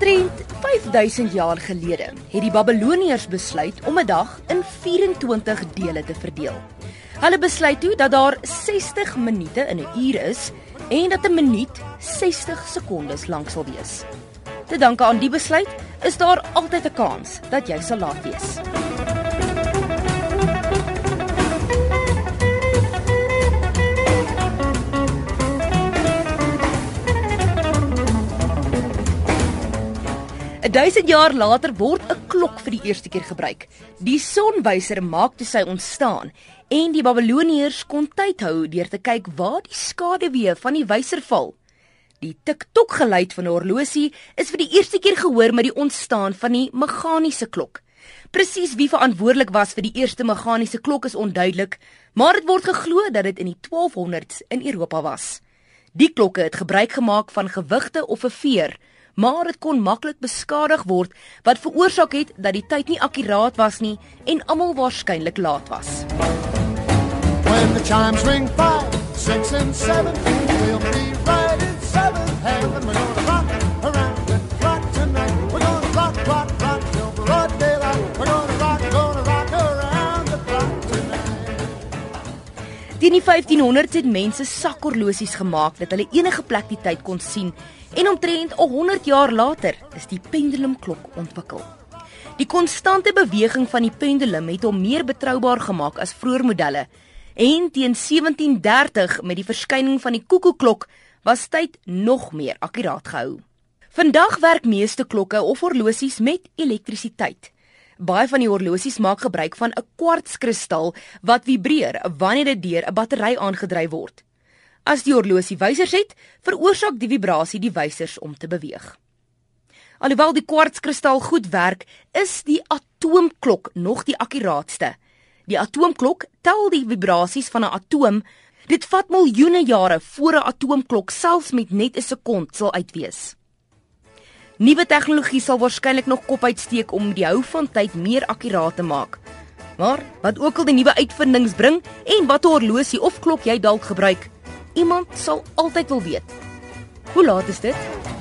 Omtrent 5000 jaar gelede het die Babiloniërs besluit om 'n dag in 24 dele te verdeel. Hulle besluit toe dat daar 60 minute in 'n uur is en dat 'n minuut 60 sekondes lank sal wees. Te danke aan die besluit is daar altyd 'n kans dat jy sal laat wees. 1000 jaar later word 'n klok vir die eerste keer gebruik. Die sonwyser maak toe sy ontstaan en die Babiloniërs kon tyd hou deur te kyk waar die skaduwee van die wyser val. Die tik-tok geluid van 'n horlosie is vir die eerste keer gehoor met die ontstaan van die meganiese klok. Presies wie verantwoordelik was vir die eerste meganiese klok is onduidelik, maar dit word geglo dat dit in die 1200s in Europa was. Die klokke het gebruik gemaak van gewigte of 'n veer maar dit kon maklik beskadig word wat veroorsaak het dat die tyd nie akkuraat was nie en almal waarskynlik laat was. When the chimes ring 5, 6 and 7, we'll be right in 7 heaven. Tonight. Die 1500s het mense sakhorlosies gemaak dat hulle enige plek die tyd kon sien En omtrent 100 jaar later is die pendulumklok ontwikkel. Die konstante beweging van die pendulum het hom meer betroubaar gemaak as vroeë modelle. En teen 1730 met die verskyning van die koekoeklok was tyd nog meer akkuraat gehou. Vandag werk meeste klokke of horlosies met elektrisiteit. Baie van die horlosies maak gebruik van 'n kwartskristal wat vibreer wanneer dit deur 'n battery aangedryf word. As die horlosie wysers het, veroorsaak die vibrasie die wysers om te beweeg. Alhoewel die kwartskristal goed werk, is die atoomklok nog die akkuraatste. Die atoomklok tel die vibrasies van 'n atoom. Dit vat miljoene jare voor 'n atoomklok selfs met net 'n sekond sal uitwees. Nuwe tegnologie sal waarskynlik nog kop uitsteek om die hou van tyd meer akkuraat te maak. Maar wat ook al die nuwe uitvindings bring en watter horlosie of klok jy dalk gebruik, Iemand sal altyd wil weet. Hoe laat is dit?